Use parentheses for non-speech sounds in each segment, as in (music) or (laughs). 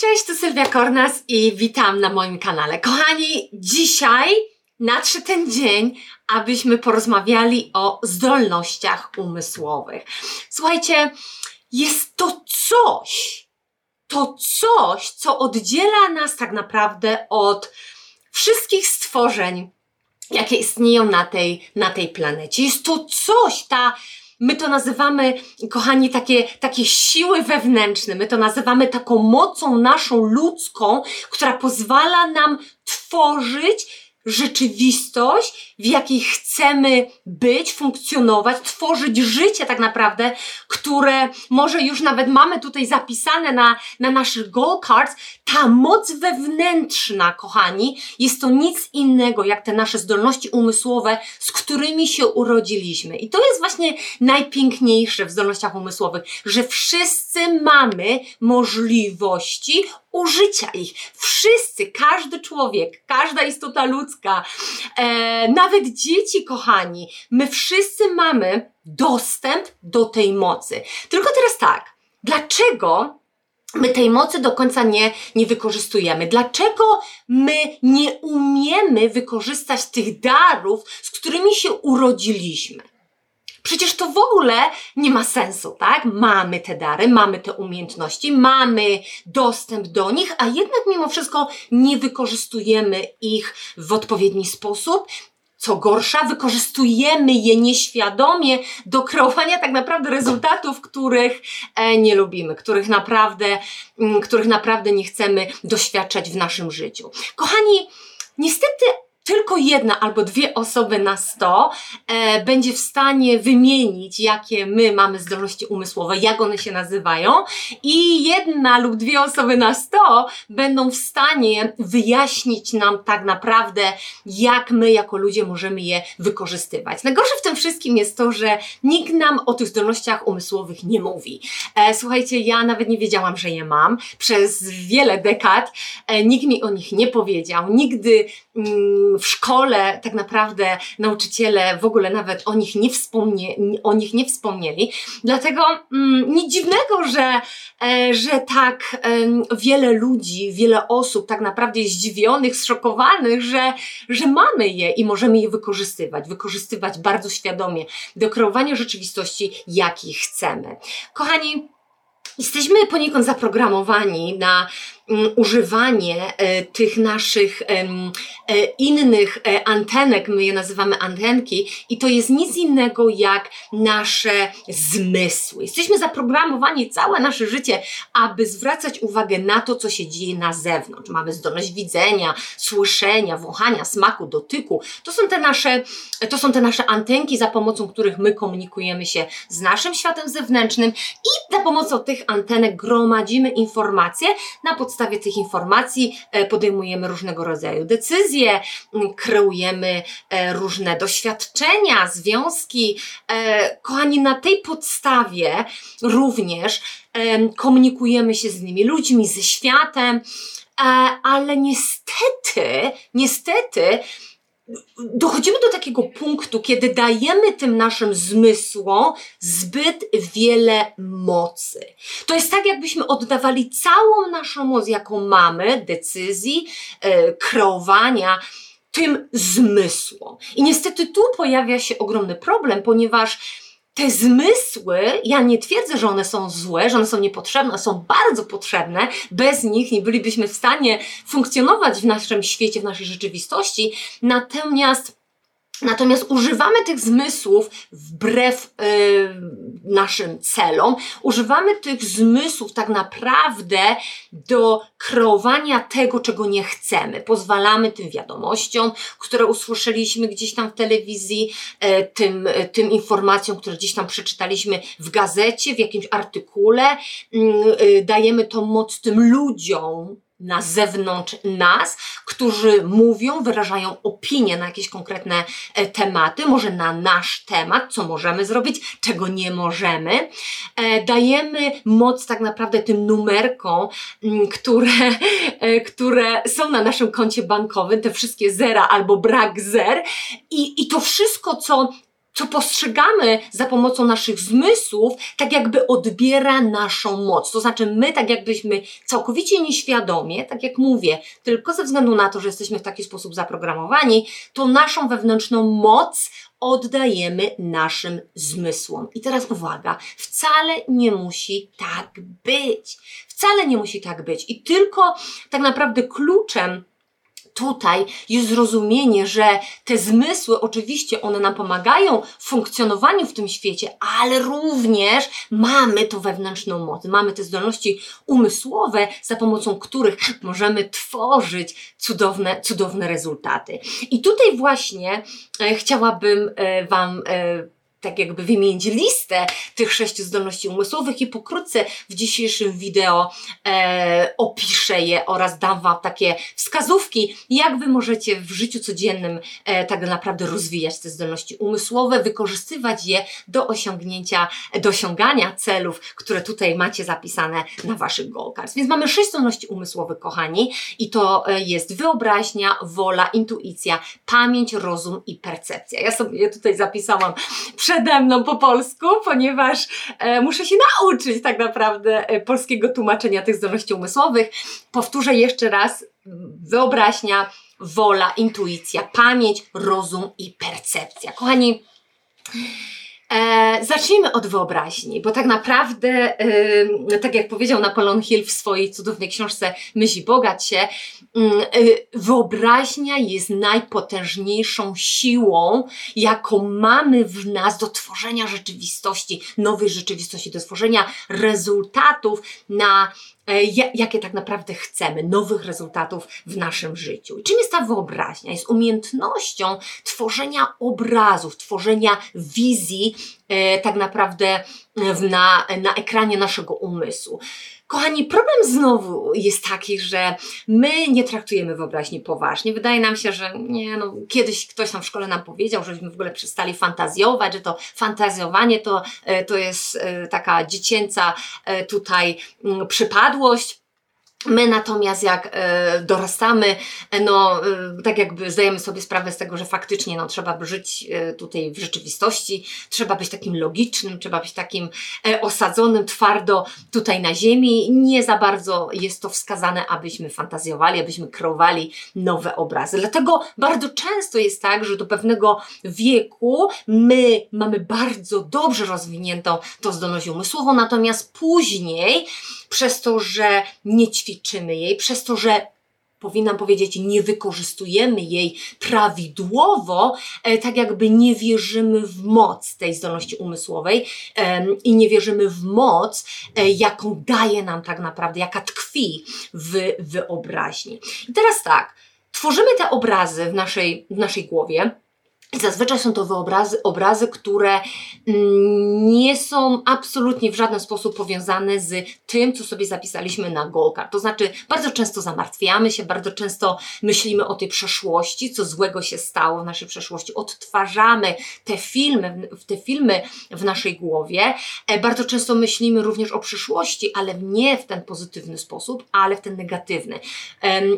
Cześć, to Sylwia Kornas i witam na moim kanale. Kochani, dzisiaj nadszedł ten dzień, abyśmy porozmawiali o zdolnościach umysłowych. Słuchajcie, jest to coś, to coś, co oddziela nas tak naprawdę od wszystkich stworzeń, jakie istnieją na tej, na tej planecie. Jest to coś, ta My to nazywamy, kochani, takie, takie siły wewnętrzne. My to nazywamy taką mocą naszą ludzką, która pozwala nam tworzyć rzeczywistość, w jakiej chcemy być, funkcjonować, tworzyć życie tak naprawdę, które może już nawet mamy tutaj zapisane na, na naszych goal cards. Ta moc wewnętrzna, kochani, jest to nic innego jak te nasze zdolności umysłowe, z którymi się urodziliśmy. I to jest właśnie najpiękniejsze w zdolnościach umysłowych, że wszyscy mamy możliwości użycia ich. Wszyscy, każdy człowiek, każda istota ludzka, e, nawet dzieci, kochani, my wszyscy mamy dostęp do tej mocy. Tylko teraz tak, dlaczego my tej mocy do końca nie, nie wykorzystujemy. Dlaczego my nie umiemy wykorzystać tych darów, z którymi się urodziliśmy? Przecież to w ogóle nie ma sensu, tak? Mamy te dary, mamy te umiejętności, mamy dostęp do nich, a jednak mimo wszystko nie wykorzystujemy ich w odpowiedni sposób. Co gorsza, wykorzystujemy je nieświadomie do kreowania tak naprawdę rezultatów, których e, nie lubimy, których naprawdę, mm, których naprawdę nie chcemy doświadczać w naszym życiu. Kochani, niestety tylko jedna albo dwie osoby na sto e, będzie w stanie wymienić, jakie my mamy zdolności umysłowe, jak one się nazywają, i jedna lub dwie osoby na sto będą w stanie wyjaśnić nam tak naprawdę, jak my jako ludzie możemy je wykorzystywać. Najgorsze w tym wszystkim jest to, że nikt nam o tych zdolnościach umysłowych nie mówi. E, słuchajcie, ja nawet nie wiedziałam, że je mam. Przez wiele dekad e, nikt mi o nich nie powiedział. Nigdy mm, w szkole tak naprawdę nauczyciele w ogóle nawet o nich nie, wspomnie, o nich nie wspomnieli. Dlatego mm, nic dziwnego, że, e, że tak e, wiele ludzi, wiele osób tak naprawdę zdziwionych, zszokowanych, że, że mamy je i możemy je wykorzystywać. Wykorzystywać bardzo świadomie do kreowania rzeczywistości, jakiej chcemy. Kochani, Jesteśmy poniekąd zaprogramowani na używanie e, tych naszych e, innych e, antenek, my je nazywamy antenki, i to jest nic innego jak nasze zmysły. Jesteśmy zaprogramowani całe nasze życie, aby zwracać uwagę na to, co się dzieje na zewnątrz. Mamy zdolność widzenia, słyszenia, wąchania, smaku, dotyku. To są te nasze, to są te nasze antenki, za pomocą których my komunikujemy się z naszym światem zewnętrznym i za pomocą tych antenek gromadzimy informacje na podstawie podstawie tych informacji e, podejmujemy różnego rodzaju decyzje, kreujemy e, różne doświadczenia, związki. E, kochani, na tej podstawie również komunikujemy się z innymi ludźmi, ze światem, ale niestety, niestety, dochodzimy do takiego punktu, kiedy dajemy tym naszym zmysłom zbyt wiele mocy. To jest tak, jakbyśmy oddawali całą naszą moc, jaką mamy, decyzji, e, kreowania, tym zmysłom. I niestety tu pojawia się ogromny problem, ponieważ te zmysły, ja nie twierdzę, że one są złe, że one są niepotrzebne, są bardzo potrzebne. Bez nich nie bylibyśmy w stanie funkcjonować w naszym świecie, w naszej rzeczywistości. Natomiast Natomiast używamy tych zmysłów wbrew yy, naszym celom, używamy tych zmysłów tak naprawdę do kreowania tego, czego nie chcemy. Pozwalamy tym wiadomościom, które usłyszeliśmy gdzieś tam w telewizji, yy, tym, yy, tym informacjom, które gdzieś tam przeczytaliśmy w gazecie, w jakimś artykule, yy, dajemy tą moc tym ludziom, na zewnątrz nas, którzy mówią, wyrażają opinie na jakieś konkretne e, tematy, może na nasz temat, co możemy zrobić, czego nie możemy. E, dajemy moc tak naprawdę tym numerkom, które, (laughs) e, które są na naszym koncie bankowym, te wszystkie zera albo brak zer i, i to wszystko, co co postrzegamy za pomocą naszych zmysłów, tak jakby odbiera naszą moc. To znaczy, my tak jakbyśmy całkowicie nieświadomie, tak jak mówię, tylko ze względu na to, że jesteśmy w taki sposób zaprogramowani, to naszą wewnętrzną moc oddajemy naszym zmysłom. I teraz uwaga, wcale nie musi tak być. Wcale nie musi tak być. I tylko tak naprawdę kluczem tutaj jest zrozumienie, że te zmysły, oczywiście one nam pomagają w funkcjonowaniu w tym świecie, ale również mamy to wewnętrzną moc, mamy te zdolności umysłowe, za pomocą których możemy tworzyć cudowne, cudowne rezultaty. I tutaj właśnie e, chciałabym e, Wam e, tak jakby wymienić listę tych sześciu zdolności umysłowych i pokrótce w dzisiejszym wideo e, opiszę je oraz dam Wam takie wskazówki, jak Wy możecie w życiu codziennym e, tak naprawdę rozwijać te zdolności umysłowe, wykorzystywać je do osiągnięcia, do osiągania celów, które tutaj macie zapisane na Waszych goal cards. Więc mamy sześć zdolności umysłowych, kochani, i to e, jest wyobraźnia, wola, intuicja, pamięć, rozum i percepcja. Ja sobie je tutaj zapisałam przede mną po polsku, ponieważ e, muszę się nauczyć tak naprawdę e, polskiego tłumaczenia tych zdolności umysłowych. Powtórzę jeszcze raz: wyobraźnia, wola, intuicja, pamięć, rozum i percepcja. Kochani, E, zacznijmy od wyobraźni, bo tak naprawdę, e, tak jak powiedział Napoleon Hill w swojej cudownej książce Myśli Bogać się, e, wyobraźnia jest najpotężniejszą siłą, jaką mamy w nas do tworzenia rzeczywistości, nowej rzeczywistości, do tworzenia rezultatów na jakie tak naprawdę chcemy, nowych rezultatów w naszym życiu. I czym jest ta wyobraźnia? Jest umiejętnością tworzenia obrazów, tworzenia wizji e, tak naprawdę na, na ekranie naszego umysłu. Kochani, problem znowu jest taki, że my nie traktujemy wyobraźni poważnie. Wydaje nam się, że nie, no, kiedyś ktoś tam w szkole nam powiedział, żebyśmy w ogóle przestali fantazjować, że to fantazjowanie to, e, to jest e, taka dziecięca e, tutaj mm, przypadłość. My natomiast jak e, dorastamy, no e, tak jakby zdajemy sobie sprawę z tego, że faktycznie no, trzeba żyć e, tutaj w rzeczywistości, trzeba być takim logicznym, trzeba być takim e, osadzonym twardo tutaj na ziemi. Nie za bardzo jest to wskazane, abyśmy fantazjowali, abyśmy kreowali nowe obrazy. Dlatego bardzo często jest tak, że do pewnego wieku my mamy bardzo dobrze rozwiniętą tą zdolność umysłową, natomiast później przez to, że nie ćwiczymy jej, przez to, że powinnam powiedzieć, nie wykorzystujemy jej prawidłowo, e, tak jakby nie wierzymy w moc tej zdolności umysłowej i nie wierzymy w moc, e, jaką daje nam tak naprawdę, jaka tkwi w wyobraźni. I teraz tak, tworzymy te obrazy w naszej, w naszej głowie Zazwyczaj są to wyobrazy, obrazy, które mm, nie są absolutnie w żaden sposób powiązane z tym, co sobie zapisaliśmy na Golkar. To znaczy, bardzo często zamartwiamy się, bardzo często myślimy o tej przeszłości, co złego się stało w naszej przeszłości. Odtwarzamy te filmy, te filmy w naszej głowie. E, bardzo często myślimy również o przyszłości, ale nie w ten pozytywny sposób, ale w ten negatywny.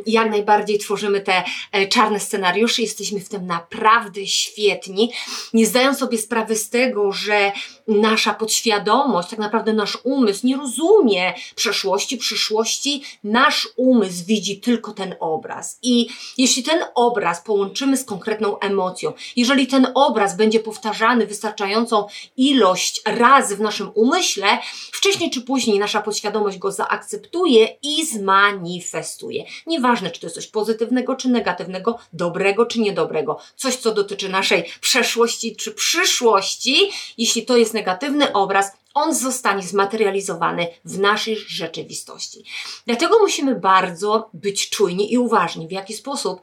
Jak najbardziej tworzymy te e, czarne scenariusze, jesteśmy w tym naprawdę świetni, nie zdają sobie sprawy z tego, że nasza podświadomość, tak naprawdę nasz umysł nie rozumie przeszłości, przyszłości. Nasz umysł widzi tylko ten obraz. I jeśli ten obraz połączymy z konkretną emocją, jeżeli ten obraz będzie powtarzany wystarczającą ilość razy w naszym umyśle, wcześniej czy później nasza podświadomość go zaakceptuje i zmanifestuje. Nieważne, czy to jest coś pozytywnego, czy negatywnego, dobrego, czy niedobrego, coś, co dotyczy naszej przeszłości czy przyszłości, jeśli to jest negatywny obraz, on zostanie zmaterializowany w naszej rzeczywistości. Dlatego musimy bardzo być czujni i uważni, w jaki sposób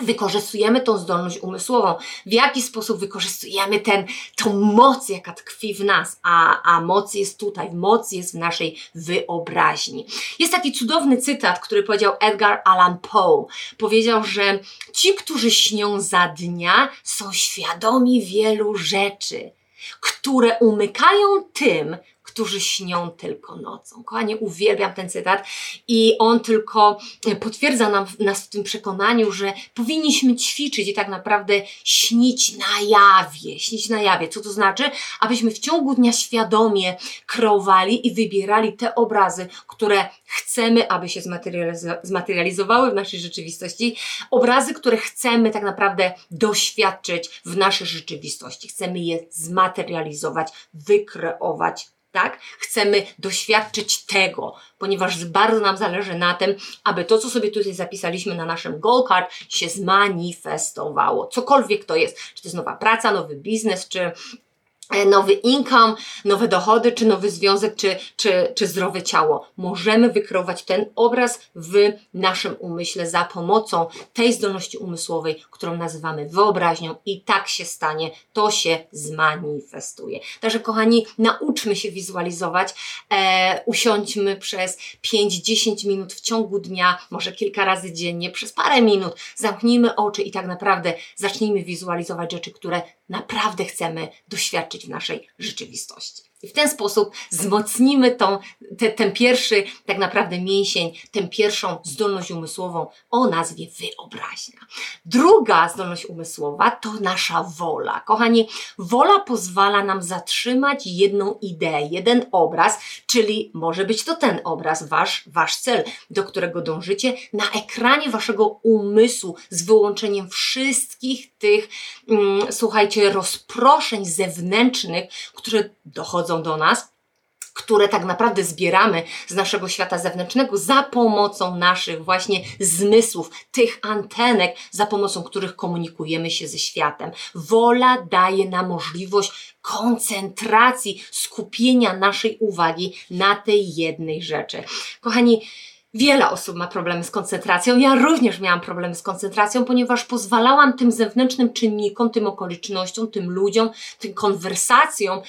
wykorzystujemy tą zdolność umysłową, w jaki sposób wykorzystujemy ten, tą moc, jaka tkwi w nas, a, a moc jest tutaj, moc jest w naszej wyobraźni. Jest taki cudowny cytat, który powiedział Edgar Allan Poe. Powiedział, że ci, którzy śnią za dnia, są świadomi wielu rzeczy, które umykają tym, którzy śnią tylko nocą. Kochanie, uwielbiam ten cytat i on tylko potwierdza nam, nas w tym przekonaniu, że powinniśmy ćwiczyć i tak naprawdę śnić na jawie. Śnić na jawie. Co to znaczy? Abyśmy w ciągu dnia świadomie kreowali i wybierali te obrazy, które chcemy, aby się zmaterializowały w naszej rzeczywistości. Obrazy, które chcemy tak naprawdę doświadczyć w naszej rzeczywistości. Chcemy je zmaterializować, wykreować tak? Chcemy doświadczyć tego, ponieważ bardzo nam zależy na tym, aby to, co sobie tutaj zapisaliśmy na naszym goal card, się zmanifestowało. Cokolwiek to jest. Czy to jest nowa praca, nowy biznes, czy nowy income, nowe dochody, czy nowy związek, czy, czy, czy zdrowe ciało. Możemy wykreować ten obraz w naszym umyśle za pomocą tej zdolności umysłowej, którą nazywamy wyobraźnią i tak się stanie, to się zmanifestuje. Także kochani, nauczmy się wizualizować, e, usiądźmy przez 5-10 minut w ciągu dnia, może kilka razy dziennie, przez parę minut, zamknijmy oczy i tak naprawdę zacznijmy wizualizować rzeczy, które naprawdę chcemy doświadczyć w naszej rzeczywistości. I w ten sposób wzmocnimy tą, te, ten pierwszy, tak naprawdę mięsień, tę pierwszą zdolność umysłową o nazwie wyobraźnia. Druga zdolność umysłowa to nasza wola. Kochani, wola pozwala nam zatrzymać jedną ideę, jeden obraz, czyli może być to ten obraz, wasz, wasz cel, do którego dążycie, na ekranie waszego umysłu z wyłączeniem wszystkich tych, mm, słuchajcie, rozproszeń zewnętrznych, które dochodzą do nas, które tak naprawdę zbieramy z naszego świata zewnętrznego za pomocą naszych właśnie zmysłów, tych antenek, za pomocą których komunikujemy się ze światem. Wola daje nam możliwość koncentracji, skupienia naszej uwagi na tej jednej rzeczy. Kochani, Wiele osób ma problemy z koncentracją. Ja również miałam problemy z koncentracją, ponieważ pozwalałam tym zewnętrznym czynnikom, tym okolicznościom, tym ludziom, tym konwersacjom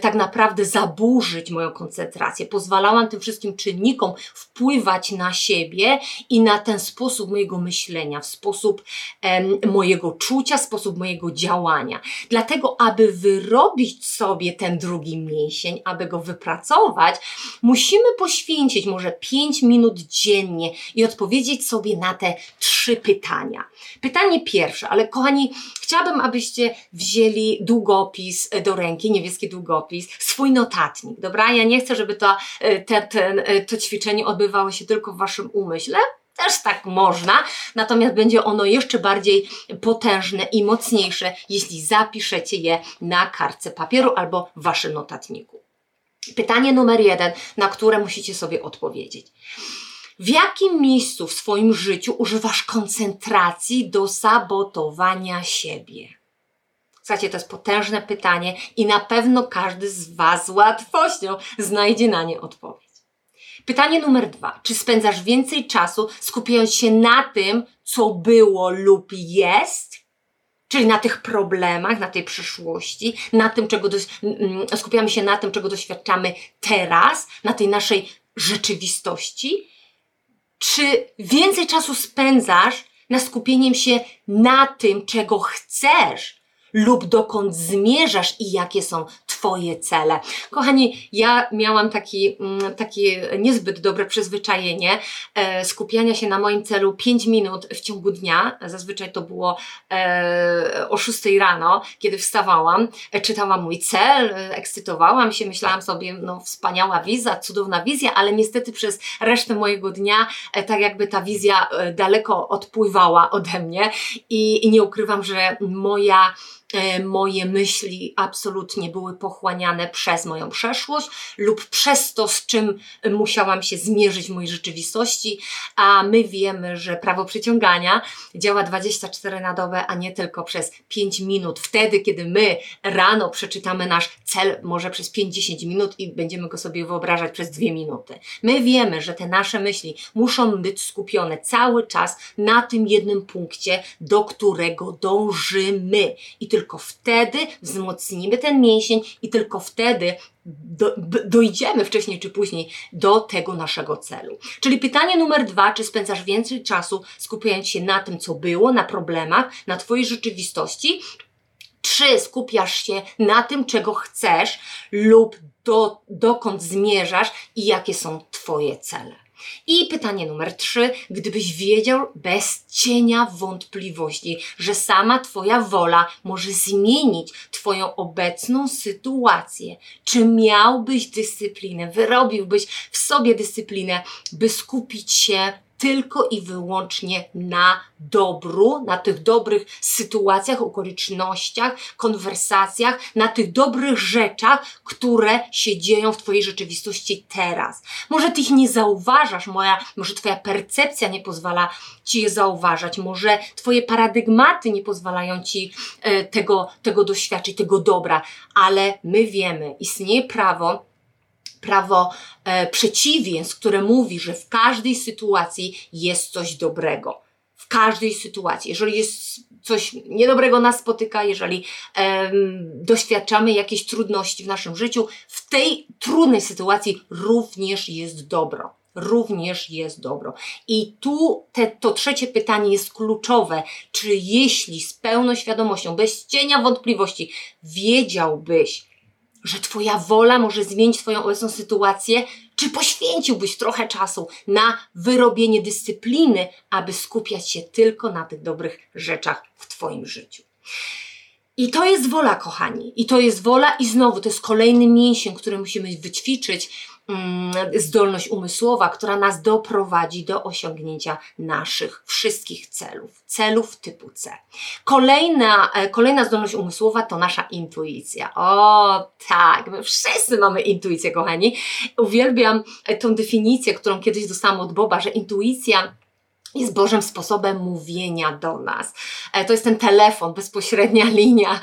tak naprawdę zaburzyć moją koncentrację. Pozwalałam tym wszystkim czynnikom wpływać na siebie i na ten sposób mojego myślenia, w sposób e, mojego czucia, sposób mojego działania. Dlatego, aby wyrobić sobie ten drugi mięsień, aby go wypracować, musimy poświęcić może 5 minut dziennie i odpowiedzieć sobie na te trzy pytania. Pytanie pierwsze, ale kochani, chciałabym, abyście wzięli długopis do ręki, niebieski długopis, swój notatnik, dobra? Ja nie chcę, żeby to, e, te, te, e, to ćwiczenie odbywało się tylko w waszym umyśle, też tak można, natomiast będzie ono jeszcze bardziej potężne i mocniejsze, jeśli zapiszecie je na kartce papieru albo w waszym notatniku. Pytanie numer jeden, na które musicie sobie odpowiedzieć. W jakim miejscu w swoim życiu używasz koncentracji do sabotowania siebie? Słuchajcie, to jest potężne pytanie i na pewno każdy z Was z łatwością znajdzie na nie odpowiedź. Pytanie numer dwa. Czy spędzasz więcej czasu skupiając się na tym, co było lub jest, czyli na tych problemach, na tej przyszłości, na tym, czego skupiamy się na tym, czego doświadczamy teraz, na tej naszej rzeczywistości, czy więcej czasu spędzasz na skupieniem się na tym, czego chcesz lub dokąd zmierzasz i jakie są Twoje cele. Kochani, ja miałam taki, mm, takie niezbyt dobre przyzwyczajenie e, skupiania się na moim celu 5 minut w ciągu dnia. Zazwyczaj to było e, o 6 rano, kiedy wstawałam, e, czytałam mój cel, e, ekscytowałam się, myślałam sobie, no wspaniała wizja, cudowna wizja, ale niestety przez resztę mojego dnia e, tak jakby ta wizja e, daleko odpływała ode mnie i, i nie ukrywam, że moja moje myśli absolutnie były pochłaniane przez moją przeszłość lub przez to, z czym musiałam się zmierzyć w mojej rzeczywistości, a my wiemy, że prawo przyciągania działa 24 na dobę, a nie tylko przez 5 minut. Wtedy, kiedy my rano przeczytamy nasz cel, może przez 5-10 minut i będziemy go sobie wyobrażać przez 2 minuty. My wiemy, że te nasze myśli muszą być skupione cały czas na tym jednym punkcie, do którego dążymy. I tylko tylko wtedy wzmocnimy ten mięsień i tylko wtedy do, dojdziemy wcześniej czy później do tego naszego celu. Czyli pytanie numer dwa, czy spędzasz więcej czasu skupiając się na tym, co było, na problemach, na Twojej rzeczywistości, czy skupiasz się na tym, czego chcesz lub do, dokąd zmierzasz i jakie są Twoje cele. I pytanie numer trzy. Gdybyś wiedział bez cienia wątpliwości, że sama Twoja wola może zmienić Twoją obecną sytuację, czy miałbyś dyscyplinę, wyrobiłbyś w sobie dyscyplinę, by skupić się tylko i wyłącznie na dobru, na tych dobrych sytuacjach, okolicznościach, konwersacjach, na tych dobrych rzeczach, które się dzieją w Twojej rzeczywistości teraz. Może Ty ich nie zauważasz, moja, może Twoja percepcja nie pozwala Ci je zauważać, może Twoje paradygmaty nie pozwalają Ci e, tego, tego doświadczyć, tego dobra, ale my wiemy, istnieje prawo, prawo e, przeciwieństw, które mówi, że w każdej sytuacji jest coś dobrego. W każdej sytuacji. Jeżeli jest coś niedobrego nas spotyka, jeżeli e, doświadczamy jakiejś trudności w naszym życiu, w tej trudnej sytuacji również jest dobro. Również jest dobro. I tu te, to trzecie pytanie jest kluczowe. Czy jeśli z pełną świadomością, bez cienia wątpliwości, wiedziałbyś, że Twoja wola może zmienić Twoją obecną sytuację, czy poświęciłbyś trochę czasu na wyrobienie dyscypliny, aby skupiać się tylko na tych dobrych rzeczach w Twoim życiu. I to jest wola, kochani. I to jest wola, i znowu to jest kolejny mięsień, który musimy wyćwiczyć, zdolność umysłowa, która nas doprowadzi do osiągnięcia naszych wszystkich celów, celów typu C. Kolejna, e, kolejna zdolność umysłowa to nasza intuicja. O tak, my wszyscy mamy intuicję, kochani. Uwielbiam e, tą definicję, którą kiedyś dostałam od Boba, że intuicja jest Bożym sposobem mówienia do nas. E, to jest ten telefon, bezpośrednia (laughs) linia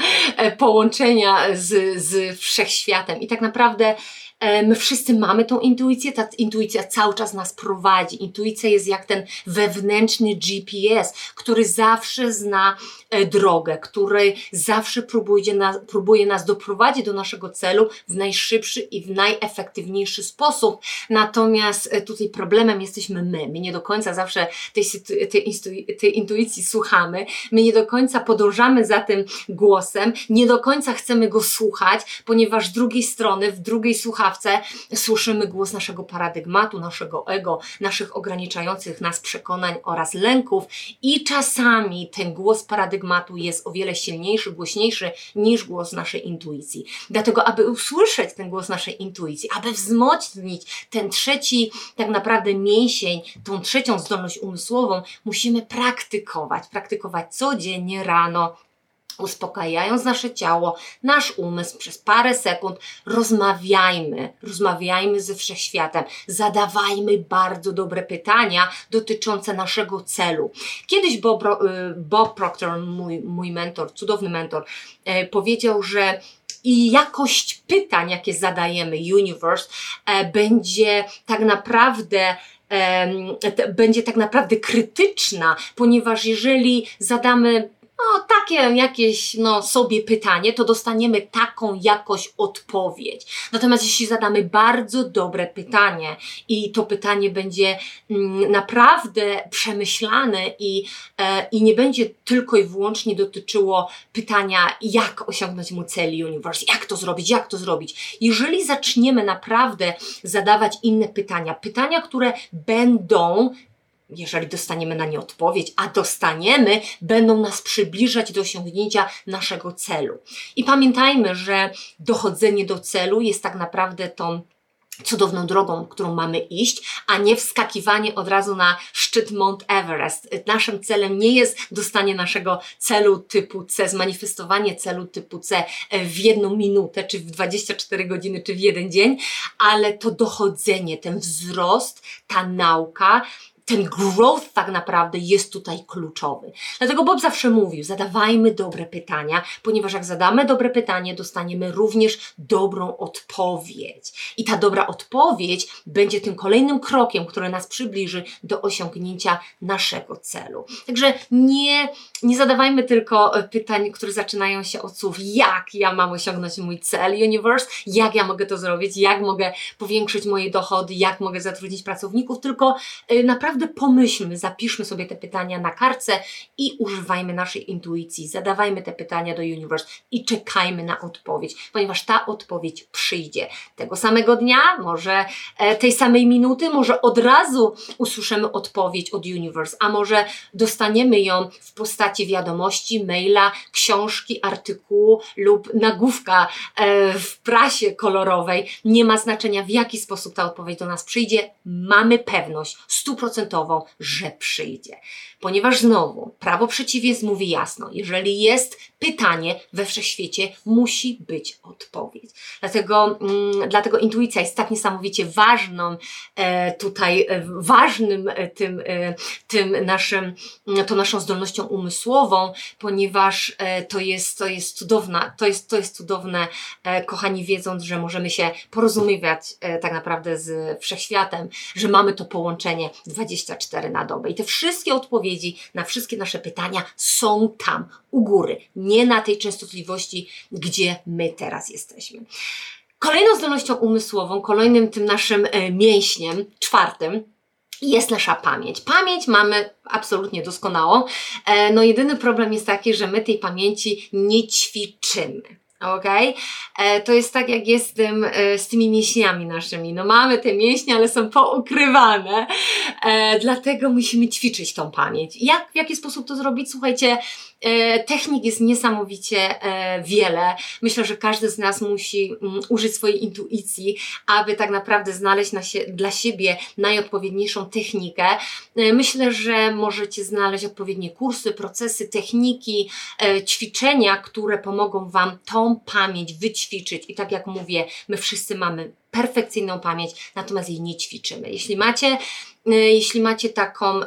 połączenia z, z wszechświatem. I tak naprawdę my wszyscy mamy tą intuicję, ta intuicja cały czas nas prowadzi. Intuicja jest jak ten wewnętrzny GPS, który zawsze zna e, drogę, który zawsze próbuje nas, próbuje nas doprowadzić do naszego celu w najszybszy i w najefektywniejszy sposób. Natomiast e, tutaj problemem jesteśmy my. My nie do końca zawsze tej, tej, tej intuicji słuchamy, my nie do końca podążamy za tym głosem, nie do końca chcemy go słuchać, ponieważ z drugiej strony, w drugiej słuchawce, słuchawce słyszymy głos naszego paradygmatu, naszego ego, naszych ograniczających nas przekonań oraz lęków i czasami ten głos paradygmatu jest o wiele silniejszy, głośniejszy niż głos naszej intuicji. Dlatego, aby usłyszeć ten głos naszej intuicji, aby wzmocnić ten trzeci tak naprawdę mięsień, tą trzecią zdolność umysłową, musimy praktykować, praktykować codziennie rano, uspokajając nasze ciało, nasz umysł przez parę sekund, rozmawiajmy, rozmawiajmy ze wszechświatem, zadawajmy bardzo dobre pytania dotyczące naszego celu. Kiedyś Bob, y, Bob Proctor, mój, mój mentor, cudowny mentor, e, powiedział, że i jakość pytań, jakie zadajemy Universe, e, będzie tak naprawdę będzie tak naprawdę krytyczna, ponieważ jeżeli zadamy no, takie jakieś no, sobie pytanie, to dostaniemy taką jakoś odpowiedź. Natomiast jeśli zadamy bardzo dobre pytanie i to pytanie będzie mm, naprawdę przemyślane i, e, i nie będzie tylko i wyłącznie dotyczyło pytania, jak osiągnąć mu cel Universe, jak to zrobić, jak to zrobić. Jeżeli zaczniemy naprawdę zadawać inne pytania, pytania, które będą jeżeli dostaniemy na nie odpowiedź, a dostaniemy, będą nas przybliżać do osiągnięcia naszego celu. I pamiętajmy, że dochodzenie do celu jest tak naprawdę tą cudowną drogą, którą mamy iść, a nie wskakiwanie od razu na szczyt Mount Everest. Naszym celem nie jest dostanie naszego celu typu C, zmanifestowanie celu typu C w jedną minutę, czy w 24 godziny, czy w jeden dzień, ale to dochodzenie, ten wzrost, ta nauka, ten growth tak naprawdę jest tutaj kluczowy. Dlatego Bob zawsze mówił, zadawajmy dobre pytania, ponieważ jak zadamy dobre pytanie, dostaniemy również dobrą odpowiedź. I ta dobra odpowiedź będzie tym kolejnym krokiem, który nas przybliży do osiągnięcia naszego celu. Także nie, nie zadawajmy tylko e, pytań, które zaczynają się od słów, jak ja mam osiągnąć mój cel, universe, jak ja mogę to zrobić, jak mogę powiększyć moje dochody, jak mogę zatrudnić pracowników, tylko e, naprawdę naprawdę pomyślmy, zapiszmy sobie te pytania na kartce i używajmy naszej intuicji, zadawajmy te pytania do Universe i czekajmy na odpowiedź, ponieważ ta odpowiedź przyjdzie. Tego samego dnia, może e, tej samej minuty, może od razu usłyszymy odpowiedź od Universe, a może dostaniemy ją w postaci wiadomości, maila, książki, artykułu lub nagłówka e, w prasie kolorowej. Nie ma znaczenia w jaki sposób ta odpowiedź do nas przyjdzie, mamy pewność że przyjdzie. Ponieważ znowu, prawo przeciwieństw mówi jasno, jeżeli jest pytanie we wszechświecie, musi być odpowiedź. Dlatego, mm, dlatego intuicja jest tak niesamowicie ważną, e, tutaj e, ważnym e, tym, e, tym naszym, mm, tą naszą zdolnością umysłową, ponieważ e, to jest, to jest cudowna, to jest, to jest cudowne, e, kochani, wiedząc, że możemy się porozumiewać tak naprawdę z wszechświatem, że mamy to połączenie 24 na dobę. I te wszystkie odpowiedzi na wszystkie nasze pytania są tam, u góry, nie na tej częstotliwości, gdzie my teraz jesteśmy. Kolejną zdolnością umysłową, kolejnym tym naszym e, mięśniem, czwartym, jest nasza pamięć. Pamięć mamy absolutnie doskonałą. E, No jedyny problem jest taki, że my tej pamięci nie ćwiczymy. Okej? E, To jest tak, jak jest z, tym, e, z tymi mięśniami naszymi. No mamy te mięśnie, ale są poukrywane. E, dlatego musimy ćwiczyć tą pamięć. Jak, w jaki sposób to zrobić? Słuchajcie, technik jest niesamowicie e, wiele. Myślę, że każdy z nas musi mm, użyć swojej intuicji, aby tak naprawdę znaleźć dla siebie najodpowiedniejszą technikę. E, myślę, że możecie znaleźć odpowiednie kursy, procesy, techniki, e, ćwiczenia, które pomogą Wam tą pamięć wyćwiczyć. I tak jak mówię, my wszyscy mamy perfekcyjną pamięć, natomiast jej nie ćwiczymy. Jeśli macie, e, jeśli macie taką,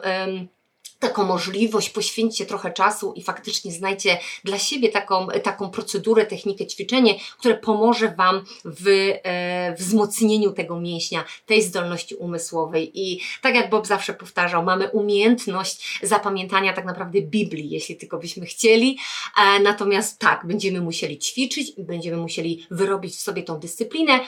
taką możliwość, poświęćcie trochę czasu i faktycznie znajdźcie dla siebie taką, taką procedurę, technikę, ćwiczenie, które pomoże Wam w e, wzmocnieniu tego mięśnia, tej zdolności umysłowej. I tak jak Bob zawsze powtarzał, mamy umiejętność zapamiętania tak naprawdę Biblii, jeśli tylko byśmy chcieli. E, natomiast tak, będziemy musieli ćwiczyć będziemy musieli wyrobić w sobie tą dyscyplinę,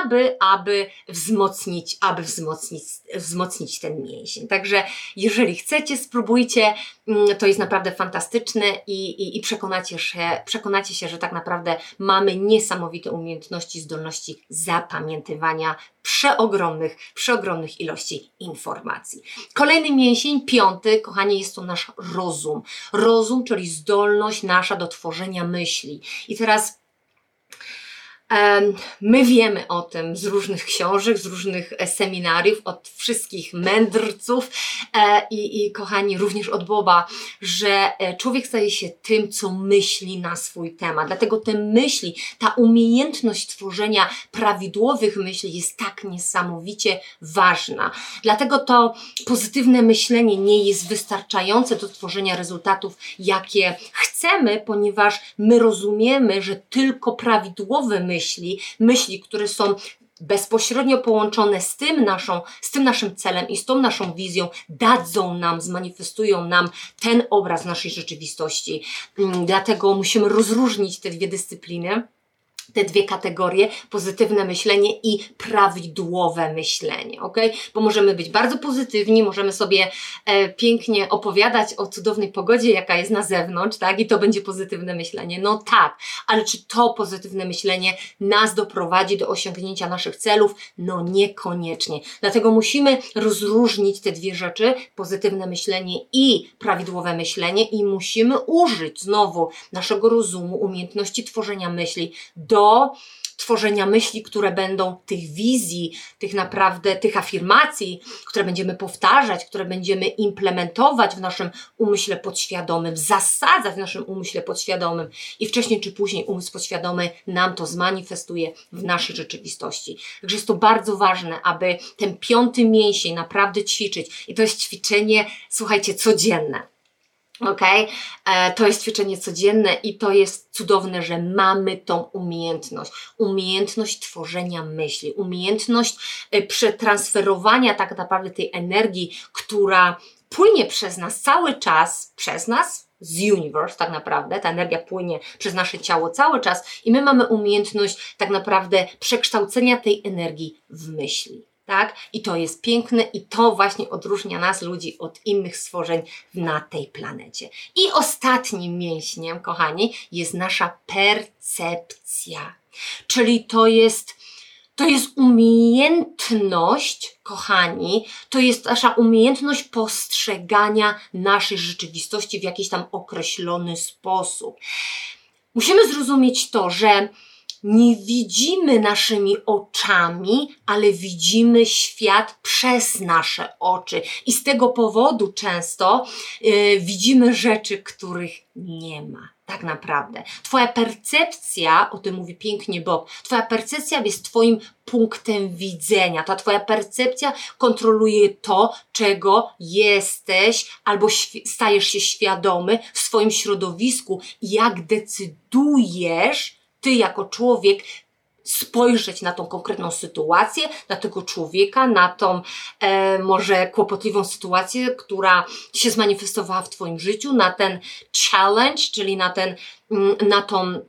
aby, aby wzmocnić, aby wzmocnić, wzmocnić ten mięsień. Także jeżeli chcecie, spróbujcie, mm, to jest naprawdę fantastyczne i, i, i przekonacie, się, przekonacie się, że tak naprawdę mamy niesamowite umiejętności, zdolności zapamiętywania przeogromnych, przeogromnych ilości informacji. Kolejny mięsień, piąty, kochani, jest to nasz rozum. Rozum, czyli zdolność nasza do tworzenia myśli. I teraz My wiemy o tym z różnych książek, z różnych e, seminariów, od wszystkich mędrców e, i, i kochani, również od Boba, że e, człowiek staje się tym, co myśli na swój temat. Dlatego te myśli, ta umiejętność tworzenia prawidłowych myśli jest tak niesamowicie ważna. Dlatego to pozytywne myślenie nie jest wystarczające do tworzenia rezultatów, jakie chcemy, ponieważ my rozumiemy, że tylko prawidłowe myśli, myśli, które są bezpośrednio połączone z tym, naszą, z tym naszym celem i z tą naszą wizją, dadzą nam, zmanifestują nam ten obraz naszej rzeczywistości. Mm, Dlatego musimy rozróżnić te dwie dyscypliny te dwie kategorie, pozytywne myślenie i prawidłowe myślenie, ok? Bo możemy być bardzo pozytywni, możemy sobie e, pięknie opowiadać o cudownej pogodzie, jaka jest na zewnątrz, tak? I to będzie pozytywne myślenie. No tak, ale czy to pozytywne myślenie nas doprowadzi do osiągnięcia naszych celów? No niekoniecznie. Dlatego musimy rozróżnić te dwie rzeczy, pozytywne myślenie i prawidłowe myślenie i musimy użyć znowu naszego rozumu, umiejętności tworzenia myśli do tworzenia myśli, które będą tych wizji, tych naprawdę, tych afirmacji, które będziemy powtarzać, które będziemy implementować w naszym umyśle podświadomym, zasadzać w naszym umyśle podświadomym i wcześniej czy później umysł podświadomy nam to zmanifestuje w naszej rzeczywistości. Także jest to bardzo ważne, aby ten piąty mięsień naprawdę ćwiczyć i to jest ćwiczenie, słuchajcie, codzienne. Ok, e, to jest ćwiczenie codzienne i to jest cudowne, że mamy tą umiejętność. Umiejętność tworzenia myśli, umiejętność e, przetransferowania tak naprawdę tej energii, która płynie przez nas cały czas, przez nas, z universe tak naprawdę, ta energia płynie przez nasze ciało cały czas i my mamy umiejętność tak naprawdę przekształcenia tej energii w myśli. Tak? I to jest piękne i to właśnie odróżnia nas, ludzi, od innych stworzeń na tej planecie. I ostatnim mięśniem, kochani, jest nasza percepcja. Czyli to jest, to jest umiejętność, kochani, to jest nasza umiejętność postrzegania naszej rzeczywistości w jakiś tam określony sposób. Musimy zrozumieć to, że nie widzimy naszymi oczami, ale widzimy świat przez nasze oczy. I z tego powodu często yy, widzimy rzeczy, których nie ma. Tak naprawdę. Twoja percepcja, o tym mówi pięknie Bob, Twoja percepcja jest Twoim punktem widzenia. Ta Twoja percepcja kontroluje to, czego jesteś albo stajesz się świadomy w swoim środowisku i jak decydujesz, ty jako człowiek spojrzeć na tą konkretną sytuację, na tego człowieka, na tą e, może kłopotliwą sytuację, która się zmanifestowała w Twoim życiu, na ten challenge, czyli na, ten, mm, na tą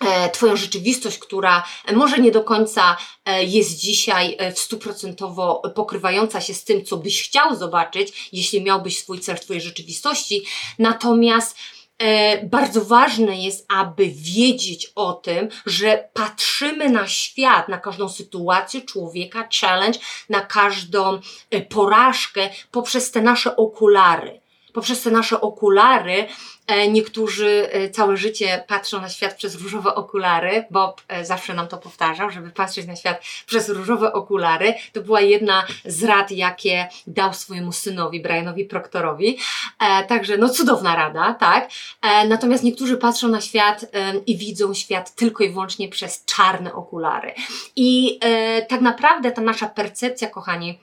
e, Twoją rzeczywistość, która może nie do końca e, jest dzisiaj e, w stuprocentowo pokrywająca się z tym, co byś chciał zobaczyć, jeśli miałbyś swój cel w Twojej rzeczywistości. Natomiast e, bardzo ważne jest, aby wiedzieć o tym, że patrzymy na świat, na każdą sytuację człowieka, challenge, na każdą e, porażkę poprzez te nasze okulary poprzez te nasze okulary. E, niektórzy e, całe życie patrzą na świat przez różowe okulary. Bob e, zawsze nam to powtarzał, żeby patrzeć na świat przez różowe okulary. To była jedna z rad, jakie dał swojemu synowi, Brianowi Proktorowi. Także no cudowna rada, tak? Natomiast niektórzy patrzą na świat i widzą świat tylko i wyłącznie przez czarne okulary. I tak naprawdę ta nasza percepcja, kochani,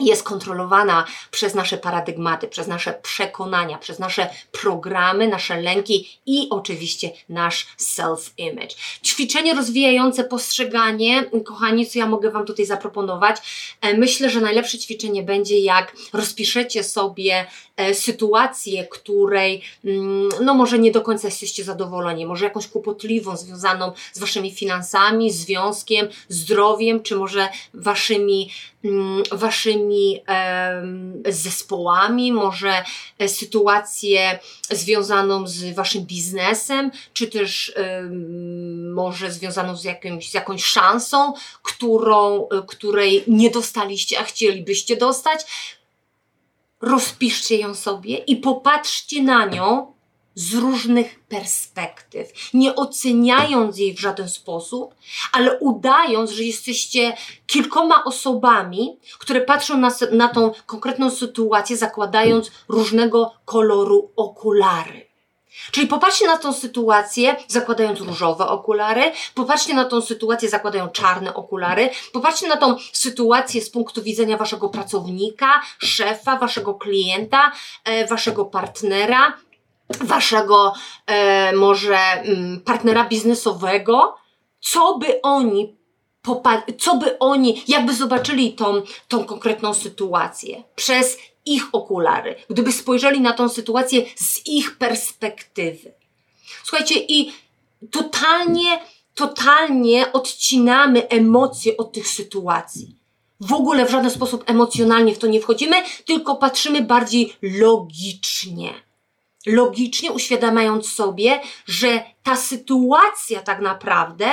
jest kontrolowana przez nasze paradygmaty, przez nasze przekonania, przez nasze programy, nasze lęki i oczywiście nasz self-image. Ćwiczenie rozwijające postrzeganie, kochani, co ja mogę Wam tutaj zaproponować? E, myślę, że najlepsze ćwiczenie będzie, jak rozpiszecie sobie e, sytuację, której mm, no może nie do końca jesteście zadowoleni, może jakąś kłopotliwą, związaną z Waszymi finansami, związkiem, zdrowiem, czy może Waszymi waszymi zespołami, może e, sytuację związaną z waszym biznesem, czy też może związaną z, jakimś, z jakąś szansą, którą, e, której nie dostaliście, a chcielibyście dostać. Rozpiszcie ją sobie i popatrzcie na nią z różnych perspektyw, nie oceniając jej w żaden sposób, ale udając, że jesteście kilkoma osobami, które patrzą na, na tą konkretną sytuację, zakładając różnego koloru okulary. Czyli popatrzcie na tą sytuację, zakładając różowe okulary, popatrzcie na tą sytuację, zakładając czarne okulary, popatrzcie na tą sytuację z punktu widzenia waszego pracownika, szefa, waszego klienta, e, waszego partnera, waszego e, może mm, partnera biznesowego, co by oni co by oni, jakby zobaczyli tą, tą konkretną sytuację przez ich okulary, gdyby spojrzeli na tą sytuację z ich perspektywy. Słuchajcie, i totalnie, totalnie odcinamy emocje od tych sytuacji. W ogóle w żaden sposób emocjonalnie w to nie wchodzimy, tylko patrzymy bardziej logicznie logicznie uświadamiając sobie, że ta sytuacja tak naprawdę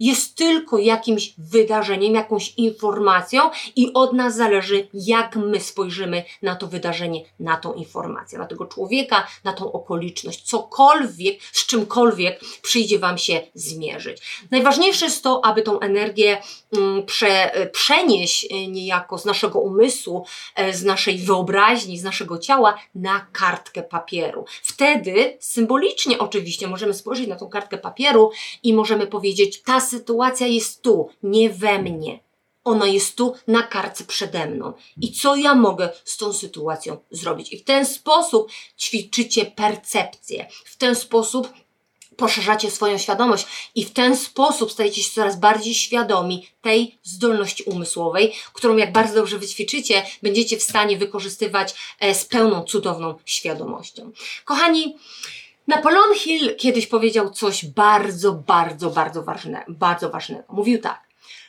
jest tylko jakimś wydarzeniem, jakąś informacją i od nas zależy, jak my spojrzymy na to wydarzenie, na tą informację, na tego człowieka, na tą okoliczność, cokolwiek, z czymkolwiek przyjdzie Wam się zmierzyć. Najważniejsze jest to, aby tą energię mm, prze, przenieść e, niejako z naszego umysłu, e, z naszej wyobraźni, z naszego ciała na kartkę papieru. Wtedy symbolicznie oczywiście możemy spojrzeć na tą kartkę papieru i możemy powiedzieć, ta sytuacja jest tu, nie we mnie. Ona jest tu na kartce przede mną. I co ja mogę z tą sytuacją zrobić? I w ten sposób ćwiczycie percepcję. W ten sposób poszerzacie swoją świadomość i w ten sposób stajecie się coraz bardziej świadomi tej zdolności umysłowej, którą jak bardzo dobrze wyćwiczycie, będziecie w stanie wykorzystywać e, z pełną, cudowną świadomością. Kochani, Napoleon Hill kiedyś powiedział coś bardzo, bardzo, bardzo ważne, bardzo ważnego. Mówił tak.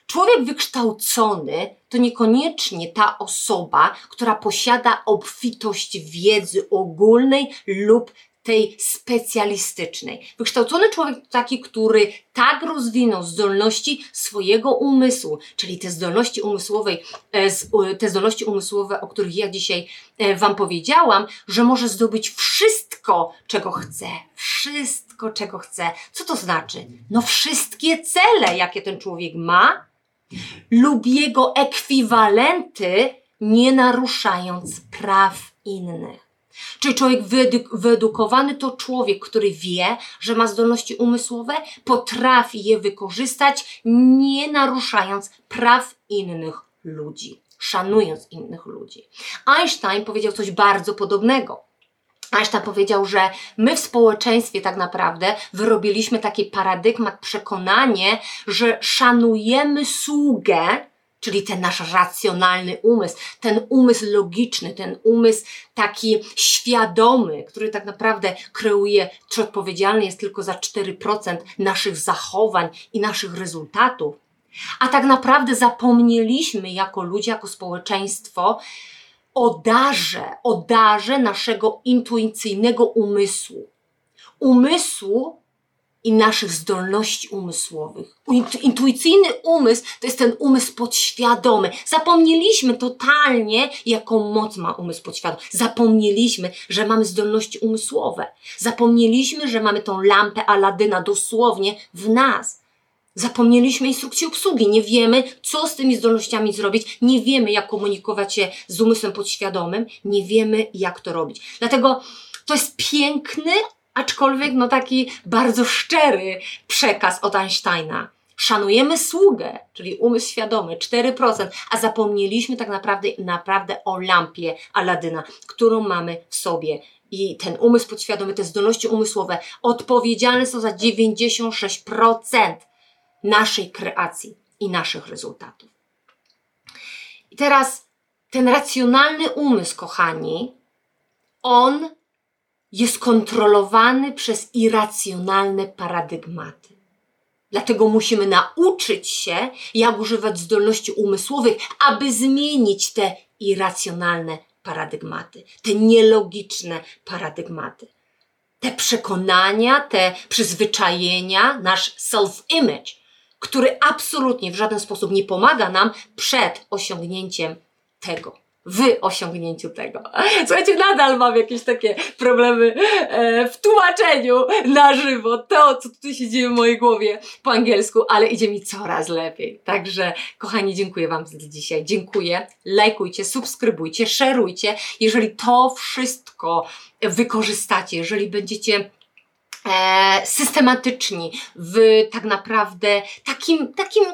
Człowiek wykształcony to niekoniecznie ta osoba, która posiada obfitość wiedzy ogólnej lub tej specjalistycznej. Wykształcony człowiek to taki, który tak rozwinął zdolności swojego umysłu, czyli te zdolności umysłowej, e, te zdolności umysłowe, o których ja dzisiaj e, Wam powiedziałam, że może zdobyć wszystko, czego chce. Wszystko, czego chce. Co to znaczy? No wszystkie cele, jakie ten człowiek ma, lub jego ekwiwalenty, nie naruszając praw innych. Czyli człowiek wyedukowany to człowiek, który wie, że ma zdolności umysłowe, potrafi je wykorzystać, nie naruszając praw innych ludzi, szanując innych ludzi. Einstein powiedział coś bardzo podobnego. Einstein powiedział, że my w społeczeństwie tak naprawdę wyrobiliśmy taki paradygmat, przekonanie, że szanujemy sługę, czyli ten nasz racjonalny umysł, ten umysł logiczny, ten umysł taki świadomy, który tak naprawdę kreuje, czy odpowiedzialny jest tylko za 4% naszych zachowań i naszych rezultatów. A tak naprawdę zapomnieliśmy jako ludzie, jako społeczeństwo o darze, o darze naszego intuicyjnego umysłu. Umysłu, i naszych zdolności umysłowych. Intuicyjny umysł to jest ten umysł podświadomy. Zapomnieliśmy totalnie, jaką moc ma umysł podświadomy. Zapomnieliśmy, że mamy zdolności umysłowe. Zapomnieliśmy, że mamy tą lampę Aladyna dosłownie w nas. Zapomnieliśmy instrukcji obsługi, nie wiemy, co z tymi zdolnościami zrobić, nie wiemy, jak komunikować się z umysłem podświadomym, nie wiemy, jak to robić. Dlatego to jest piękny, aczkolwiek no taki bardzo szczery przekaz od Einsteina. Szanujemy sługę, czyli umysł świadomy, 4%, a zapomnieliśmy tak naprawdę, naprawdę o lampie Aladyna, którą mamy w sobie. I ten umysł podświadomy, te zdolności umysłowe odpowiedzialne są za 96% naszej kreacji i naszych rezultatów. I teraz ten racjonalny umysł, kochani, on jest kontrolowany przez irracjonalne paradygmaty. Dlatego musimy nauczyć się, jak używać zdolności umysłowych, aby zmienić te irracjonalne paradygmaty, te nielogiczne paradygmaty. Te przekonania, te przyzwyczajenia, nasz self-image, który absolutnie w żaden sposób nie pomaga nam przed osiągnięciem tego w osiągnięciu tego. Słuchajcie, nadal mam jakieś takie problemy e, w tłumaczeniu na żywo to, co tutaj się dzieje w mojej głowie po angielsku, ale idzie mi coraz lepiej. Także, kochani, dziękuję Wam za dzisiaj. Dziękuję. Lajkujcie, subskrybujcie, szerujcie. Jeżeli to wszystko wykorzystacie, jeżeli będziecie e, systematyczni w tak naprawdę takim, takim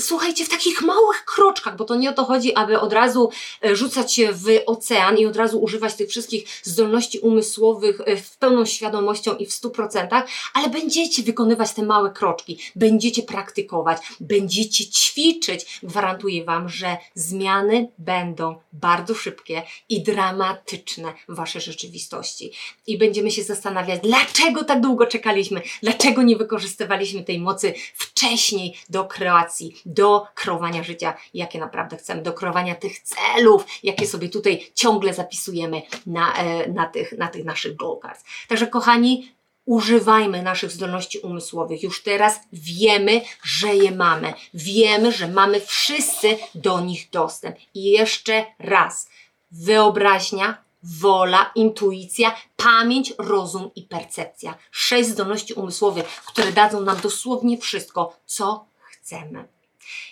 słuchajcie, w takich małych kroczkach, bo to nie o to chodzi, aby od razu e, rzucać się w ocean i od razu używać tych wszystkich zdolności umysłowych e, w pełną świadomością i w stu procentach, ale będziecie wykonywać te małe kroczki, będziecie praktykować, będziecie ćwiczyć. Gwarantuję Wam, że zmiany będą bardzo szybkie i dramatyczne w Waszej rzeczywistości. I będziemy się zastanawiać, dlaczego tak długo czekaliśmy, dlaczego nie wykorzystywaliśmy tej mocy wcześniej do kreacji, do kreowania życia, jakie naprawdę chcemy, do kreowania tych celów, jakie sobie tutaj ciągle zapisujemy na, e, na, tych, na tych naszych goal cards. Także kochani, używajmy naszych zdolności umysłowych. Już teraz wiemy, że je mamy. Wiemy, że mamy wszyscy do nich dostęp. I jeszcze raz, wyobraźnia, wola, intuicja, pamięć, rozum i percepcja. Sześć zdolności umysłowych, które dadzą nam dosłownie wszystko, co chcemy.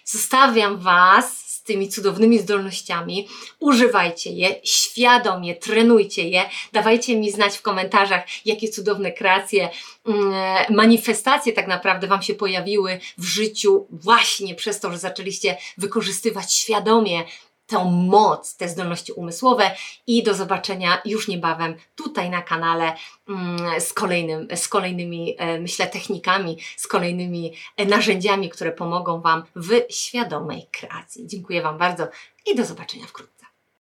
Zostawiam Was z tymi cudownymi zdolnościami. Używajcie je, świadomie trenujcie je. Dawajcie mi znać w komentarzach, jakie cudowne kreacje, mm, manifestacje tak naprawdę Wam się pojawiły w życiu właśnie przez to, że zaczęliście wykorzystywać świadomie tą moc, te zdolności umysłowe i do zobaczenia już niebawem tutaj na kanale mm, z, kolejnym, z kolejnymi, e, myślę, technikami, z kolejnymi e, narzędziami, które pomogą Wam w świadomej kreacji. Dziękuję Wam bardzo i do zobaczenia wkrótce.